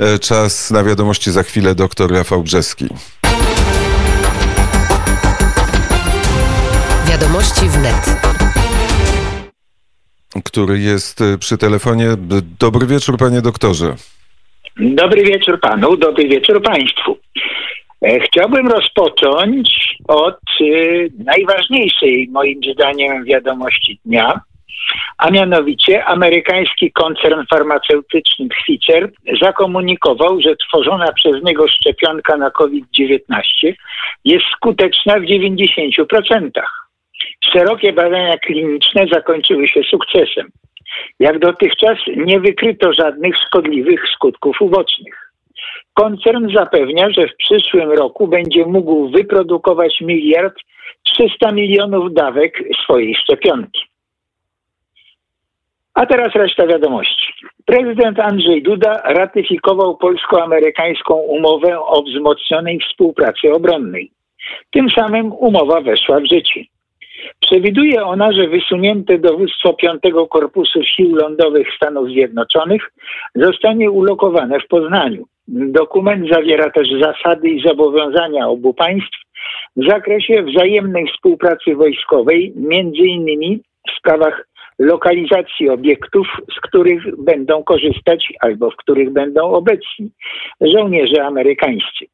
E, czas na wiadomości za chwilę doktor Rafał Brzeski. Wiadomości wnet. Który jest e, przy telefonie. Dobry wieczór, panie doktorze. Dobry wieczór panu, dobry wieczór państwu. E, chciałbym rozpocząć od najważniejszej moim zdaniem wiadomości dnia, a mianowicie amerykański koncern farmaceutyczny Pfizer zakomunikował, że tworzona przez niego szczepionka na COVID-19 jest skuteczna w 90%. Szerokie badania kliniczne zakończyły się sukcesem. Jak dotychczas nie wykryto żadnych szkodliwych skutków ubocznych. Koncern zapewnia, że w przyszłym roku będzie mógł wyprodukować miliard 300 milionów dawek swojej szczepionki. A teraz reszta wiadomości. Prezydent Andrzej Duda ratyfikował polsko-amerykańską umowę o wzmocnionej współpracy obronnej. Tym samym umowa weszła w życie. Przewiduje ona, że wysunięte dowództwo Piątego Korpusu Sił Lądowych Stanów Zjednoczonych zostanie ulokowane w Poznaniu. Dokument zawiera też zasady i zobowiązania obu państw w zakresie wzajemnej współpracy wojskowej, między innymi w sprawach lokalizacji obiektów, z których będą korzystać albo w których będą obecni żołnierze amerykańscy.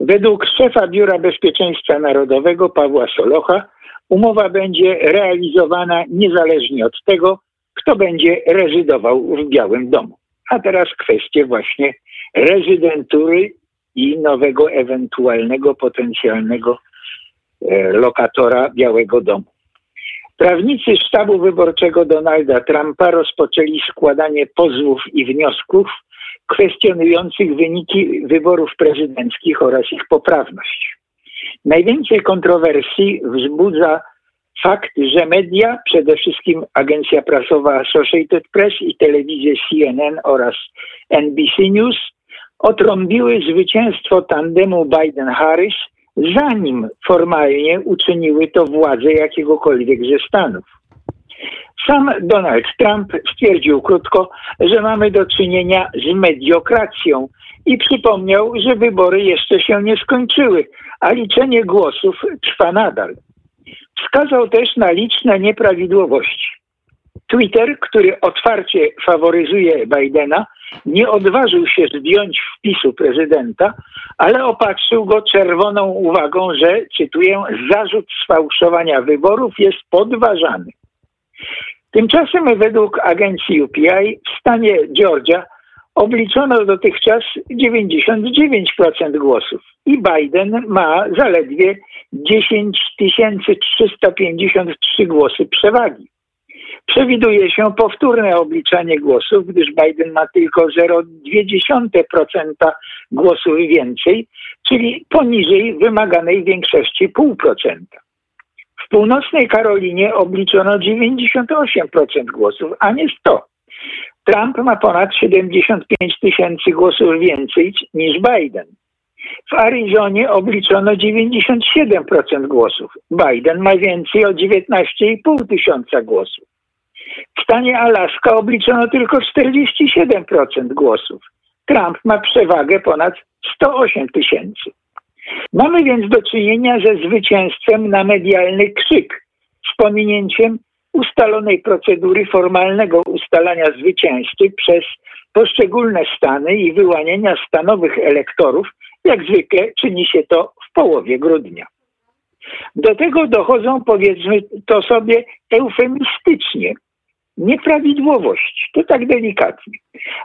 Według szefa Biura Bezpieczeństwa Narodowego Pawła Solocha umowa będzie realizowana niezależnie od tego, kto będzie rezydował w Białym Domu. A teraz kwestie właśnie rezydentury i nowego ewentualnego potencjalnego e, lokatora Białego Domu. Prawnicy sztabu wyborczego Donalda Trumpa rozpoczęli składanie pozwów i wniosków kwestionujących wyniki wyborów prezydenckich oraz ich poprawność. Najwięcej kontrowersji wzbudza fakt, że media, przede wszystkim agencja prasowa Associated Press i telewizje CNN oraz NBC News, otrąbiły zwycięstwo tandemu Biden-Harris zanim formalnie uczyniły to władze jakiegokolwiek ze Stanów. Sam Donald Trump stwierdził krótko, że mamy do czynienia z mediokracją i przypomniał, że wybory jeszcze się nie skończyły, a liczenie głosów trwa nadal. Wskazał też na liczne nieprawidłowości. Twitter, który otwarcie faworyzuje Bidena, nie odważył się zdjąć wpisu prezydenta, ale opatrzył go czerwoną uwagą, że, cytuję, zarzut sfałszowania wyborów jest podważany. Tymczasem według agencji UPI w stanie Georgia obliczono dotychczas 99% głosów i Biden ma zaledwie 10 353 głosy przewagi. Przewiduje się powtórne obliczanie głosów, gdyż Biden ma tylko 0,2% głosów więcej, czyli poniżej wymaganej większości 0,5%. W północnej Karolinie obliczono 98% głosów, a nie 100. Trump ma ponad 75 tysięcy głosów więcej niż Biden. W Arizonie obliczono 97% głosów. Biden ma więcej o 19,5 tysiąca głosów. W stanie Alaska obliczono tylko 47% głosów. Trump ma przewagę ponad 108 tysięcy. Mamy więc do czynienia ze zwycięstwem na medialny krzyk z pominięciem ustalonej procedury formalnego ustalania zwycięzcy przez poszczególne stany i wyłaniania stanowych elektorów, jak zwykle czyni się to w połowie grudnia. Do tego dochodzą, powiedzmy to sobie eufemistycznie, nieprawidłowość. To tak delikatnie.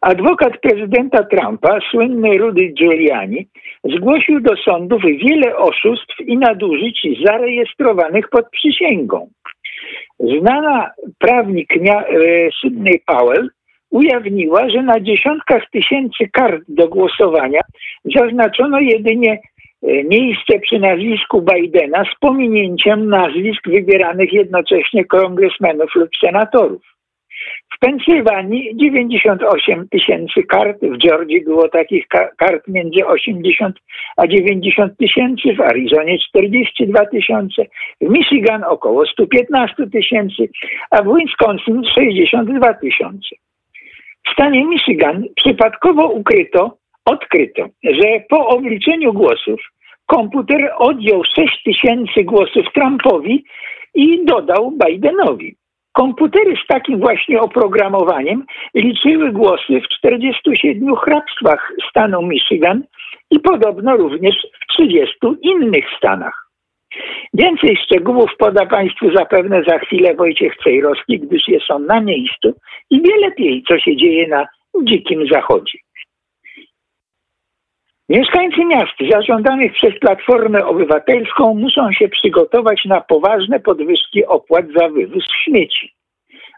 Adwokat prezydenta Trumpa, słynny Rudy Giuliani, zgłosił do sądów wiele oszustw i nadużyć zarejestrowanych pod przysięgą. Znana prawnik e, Sydney Powell ujawniła, że na dziesiątkach tysięcy kart do głosowania zaznaczono jedynie e, miejsce przy nazwisku Bidena z pominięciem nazwisk wybieranych jednocześnie kongresmenów lub senatorów. W Pensylwanii 98 tysięcy kart, w Georgii było takich kart między 80 a 90 tysięcy, w Arizonie 42 tysiące, w Michigan około 115 tysięcy, a w Wisconsin 62 tysiące. W stanie Michigan przypadkowo ukryto, odkryto, że po obliczeniu głosów komputer odjął 6 tysięcy głosów Trumpowi i dodał Bidenowi. Komputery z takim właśnie oprogramowaniem liczyły głosy w 47 hrabstwach stanu Michigan i podobno również w 30 innych stanach. Więcej szczegółów poda Państwu zapewne za chwilę Wojciech Cejrowski, gdyż jest on na miejscu i wie lepiej, co się dzieje na dzikim zachodzie. Mieszkańcy miast zarządzanych przez Platformę Obywatelską muszą się przygotować na poważne podwyżki opłat za wywóz śmieci.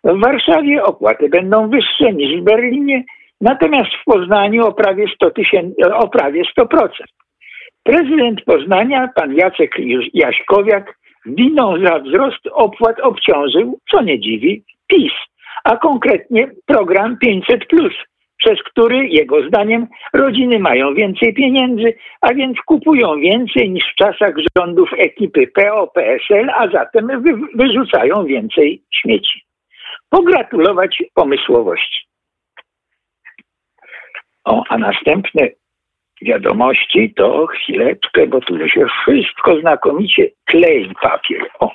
W Warszawie opłaty będą wyższe niż w Berlinie, natomiast w Poznaniu o prawie 100%. O prawie 100%. Prezydent Poznania, pan Jacek Jaśkowiak, winą za wzrost opłat obciążył, co nie dziwi, PiS, a konkretnie program 500, przez który, jego zdaniem, rodziny mają więcej pieniędzy, a więc kupują więcej niż w czasach rządów ekipy PO-PSL, a zatem wy wyrzucają więcej śmieci. Pogratulować pomysłowości. O, a następne wiadomości to chwileczkę, bo tu się wszystko znakomicie klei papier. O.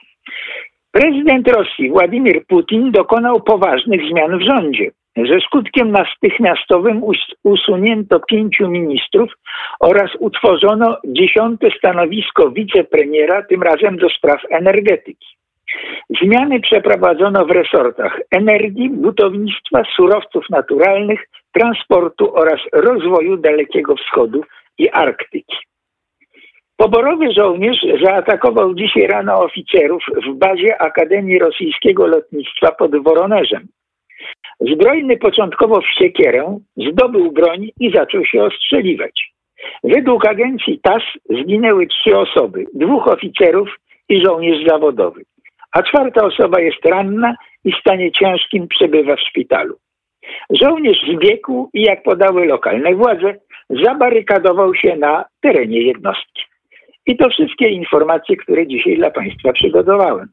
Prezydent Rosji Władimir Putin dokonał poważnych zmian w rządzie. Ze skutkiem natychmiastowym usunięto pięciu ministrów oraz utworzono dziesiąte stanowisko wicepremiera, tym razem do spraw energetyki. Zmiany przeprowadzono w resortach energii, budownictwa, surowców naturalnych, transportu oraz rozwoju Dalekiego Wschodu i Arktyki. Poborowy żołnierz zaatakował dzisiaj rano oficerów w bazie Akademii Rosyjskiego Lotnictwa pod Woroneżem. Zbrojny początkowo wściekierę zdobył broń i zaczął się ostrzeliwać. Według agencji TAS zginęły trzy osoby, dwóch oficerów i żołnierz zawodowy, a czwarta osoba jest ranna i w stanie ciężkim przebywa w szpitalu. Żołnierz zbiegł i, jak podały lokalne władze, zabarykadował się na terenie jednostki. I to wszystkie informacje, które dzisiaj dla Państwa przygotowałem.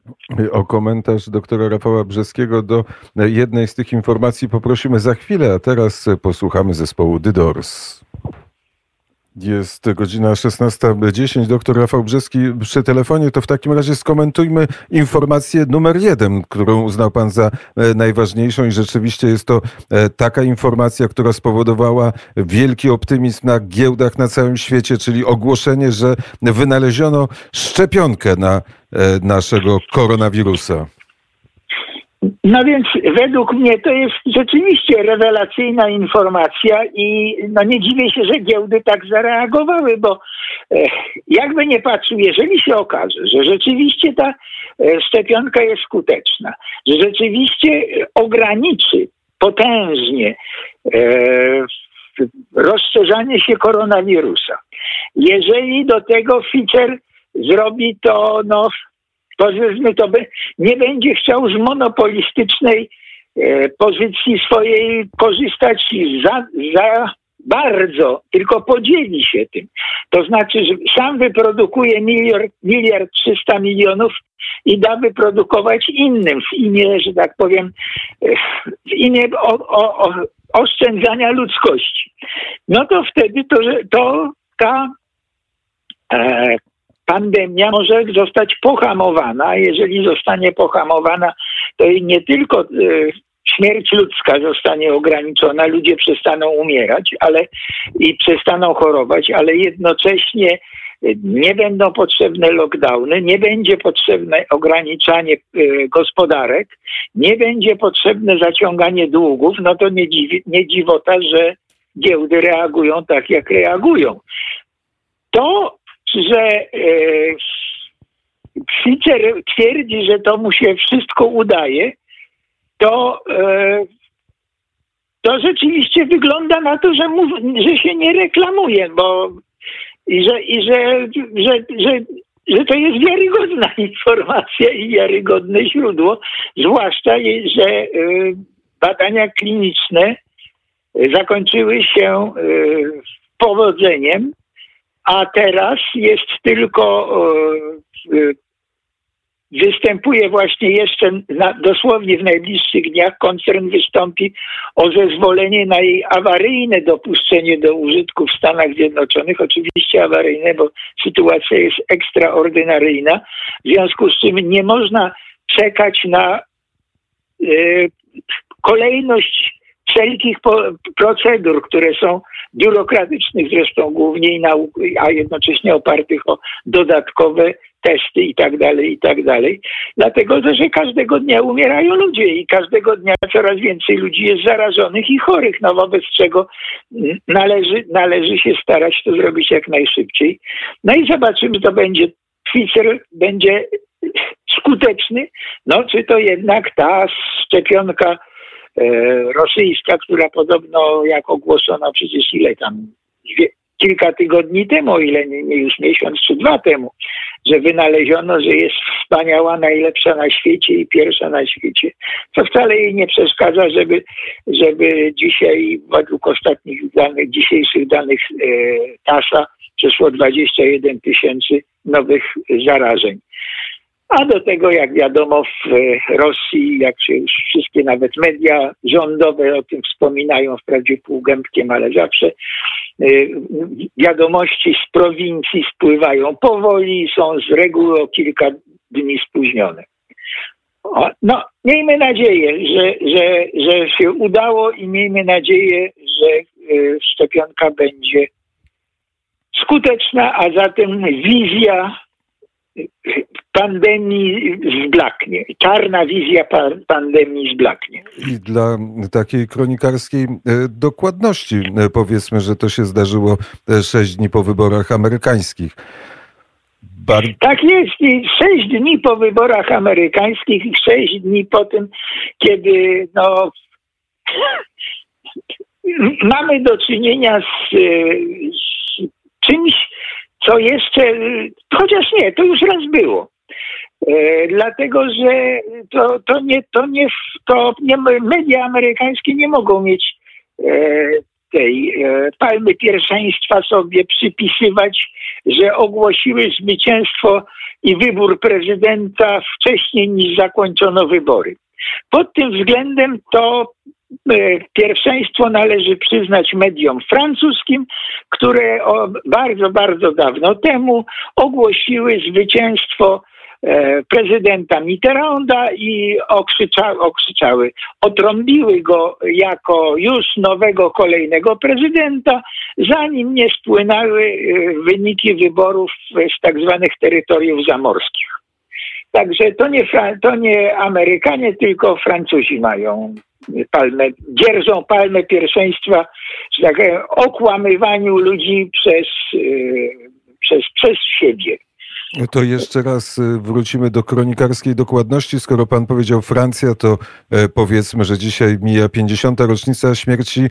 O komentarz doktora Rafała Brzeskiego do jednej z tych informacji poprosimy za chwilę, a teraz posłuchamy zespołu Dydors. Jest godzina 16.10. Doktor Rafał Brzeski przy telefonie. To w takim razie skomentujmy informację numer jeden, którą uznał Pan za e, najważniejszą i rzeczywiście jest to e, taka informacja, która spowodowała wielki optymizm na giełdach na całym świecie, czyli ogłoszenie, że wynaleziono szczepionkę na e, naszego koronawirusa. No więc według mnie to jest rzeczywiście rewelacyjna informacja i no nie dziwię się, że giełdy tak zareagowały, bo e, jakby nie patrzył, jeżeli się okaże, że rzeczywiście ta e, szczepionka jest skuteczna, że rzeczywiście ograniczy potężnie e, rozszerzanie się koronawirusa, jeżeli do tego Fischer zrobi to no, to by, nie będzie chciał z monopolistycznej e, pozycji swojej korzystać za, za bardzo, tylko podzieli się tym. To znaczy, że sam wyprodukuje miliard, miliard 300 milionów i da wyprodukować innym w imię, że tak powiem, e, w imię o, o, o oszczędzania ludzkości. No to wtedy to, że to ta e, pandemia może zostać pohamowana. Jeżeli zostanie pohamowana, to nie tylko e, śmierć ludzka zostanie ograniczona, ludzie przestaną umierać, ale i przestaną chorować, ale jednocześnie e, nie będą potrzebne lockdowny, nie będzie potrzebne ograniczanie e, gospodarek, nie będzie potrzebne zaciąganie długów, no to nie, dziwi, nie dziwota, że giełdy reagują tak, jak reagują. To że e, Fischer twierdzi, że to mu się wszystko udaje, to, e, to rzeczywiście wygląda na to, że, mu, że się nie reklamuje, bo i że, i że, że, że, że to jest wiarygodna informacja i wiarygodne źródło, zwłaszcza, że e, badania kliniczne zakończyły się powodzeniem a teraz jest tylko e, e, występuje właśnie jeszcze na, dosłownie w najbliższych dniach koncern wystąpi o zezwolenie na jej awaryjne dopuszczenie do użytku w Stanach Zjednoczonych. Oczywiście awaryjne, bo sytuacja jest ekstraordynaryjna, w związku z czym nie można czekać na y, kolejność wszelkich procedur, które są biurokratycznych zresztą głównie, a jednocześnie opartych o dodatkowe testy i tak dalej, i tak dalej. Dlatego, że każdego dnia umierają ludzie i każdego dnia coraz więcej ludzi jest zarażonych i chorych, no wobec czego należy, należy się starać to zrobić jak najszybciej. No i zobaczymy, to będzie Pfizer będzie skuteczny, no czy to jednak ta szczepionka rosyjska, która podobno jak ogłoszono przecież ile tam, kilka tygodni temu, ile nie, nie już miesiąc czy dwa temu, że wynaleziono, że jest wspaniała, najlepsza na świecie i pierwsza na świecie, co wcale jej nie przeszkadza, żeby, żeby dzisiaj według ostatnich danych, dzisiejszych danych e, TASA przeszło 21 tysięcy nowych zarażeń. A do tego, jak wiadomo, w Rosji, jak się już wszystkie nawet media rządowe o tym wspominają, wprawdzie półgębkiem, ale zawsze, y, wiadomości z prowincji spływają powoli i są z reguły o kilka dni spóźnione. No, miejmy nadzieję, że, że, że się udało i miejmy nadzieję, że y, szczepionka będzie skuteczna, a zatem wizja pandemii zblaknie. Czarna wizja pandemii zblaknie. I dla takiej kronikarskiej e, dokładności e, powiedzmy, że to się zdarzyło e, sześć dni po wyborach amerykańskich. Bar... Tak jest. Sześć dni po wyborach amerykańskich i sześć dni po tym, kiedy no, mamy do czynienia z, z czymś, co jeszcze, chociaż nie, to już raz było. E, dlatego, że to, to, nie, to, nie, to nie, media amerykańskie nie mogą mieć e, tej e, palmy pierwszeństwa sobie przypisywać, że ogłosiły zwycięstwo i wybór prezydenta wcześniej niż zakończono wybory. Pod tym względem to pierwszeństwo należy przyznać mediom francuskim, które bardzo, bardzo dawno temu ogłosiły zwycięstwo e, prezydenta Mitterranda i okrzyczały, okrzyczały, otrąbiły go jako już nowego kolejnego prezydenta, zanim nie spłynęły e, wyniki wyborów z tak zwanych terytoriów zamorskich. Także to nie, to nie Amerykanie, tylko Francuzi mają palmę, dzierżą palmę pierwszeństwa w tak okłamywaniu ludzi przez, yy, przez, przez siebie. To jeszcze raz y, wrócimy do kronikarskiej dokładności. Skoro pan powiedział Francja, to e, powiedzmy, że dzisiaj mija 50. rocznica śmierci e,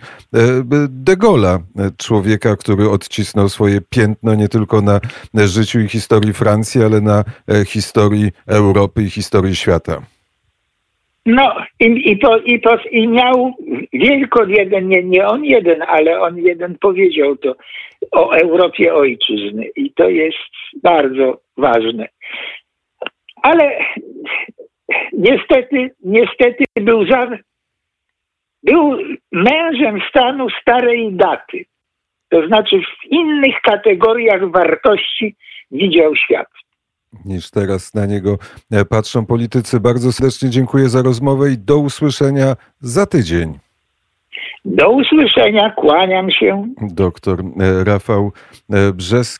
de Gaulle'a, człowieka, który odcisnął swoje piętno nie tylko na życiu i historii Francji, ale na e, historii Europy i historii świata. No i, i, to, i, to, i miał wielko jeden, nie, nie on jeden, ale on jeden powiedział to o Europie ojczyzny i to jest bardzo ważne. Ale niestety, niestety był, za, był mężem stanu starej daty. To znaczy w innych kategoriach wartości widział świat niż teraz na niego e, patrzą politycy. Bardzo serdecznie dziękuję za rozmowę i do usłyszenia za tydzień. Do usłyszenia, kłaniam się. Doktor e, Rafał e, Brzeski.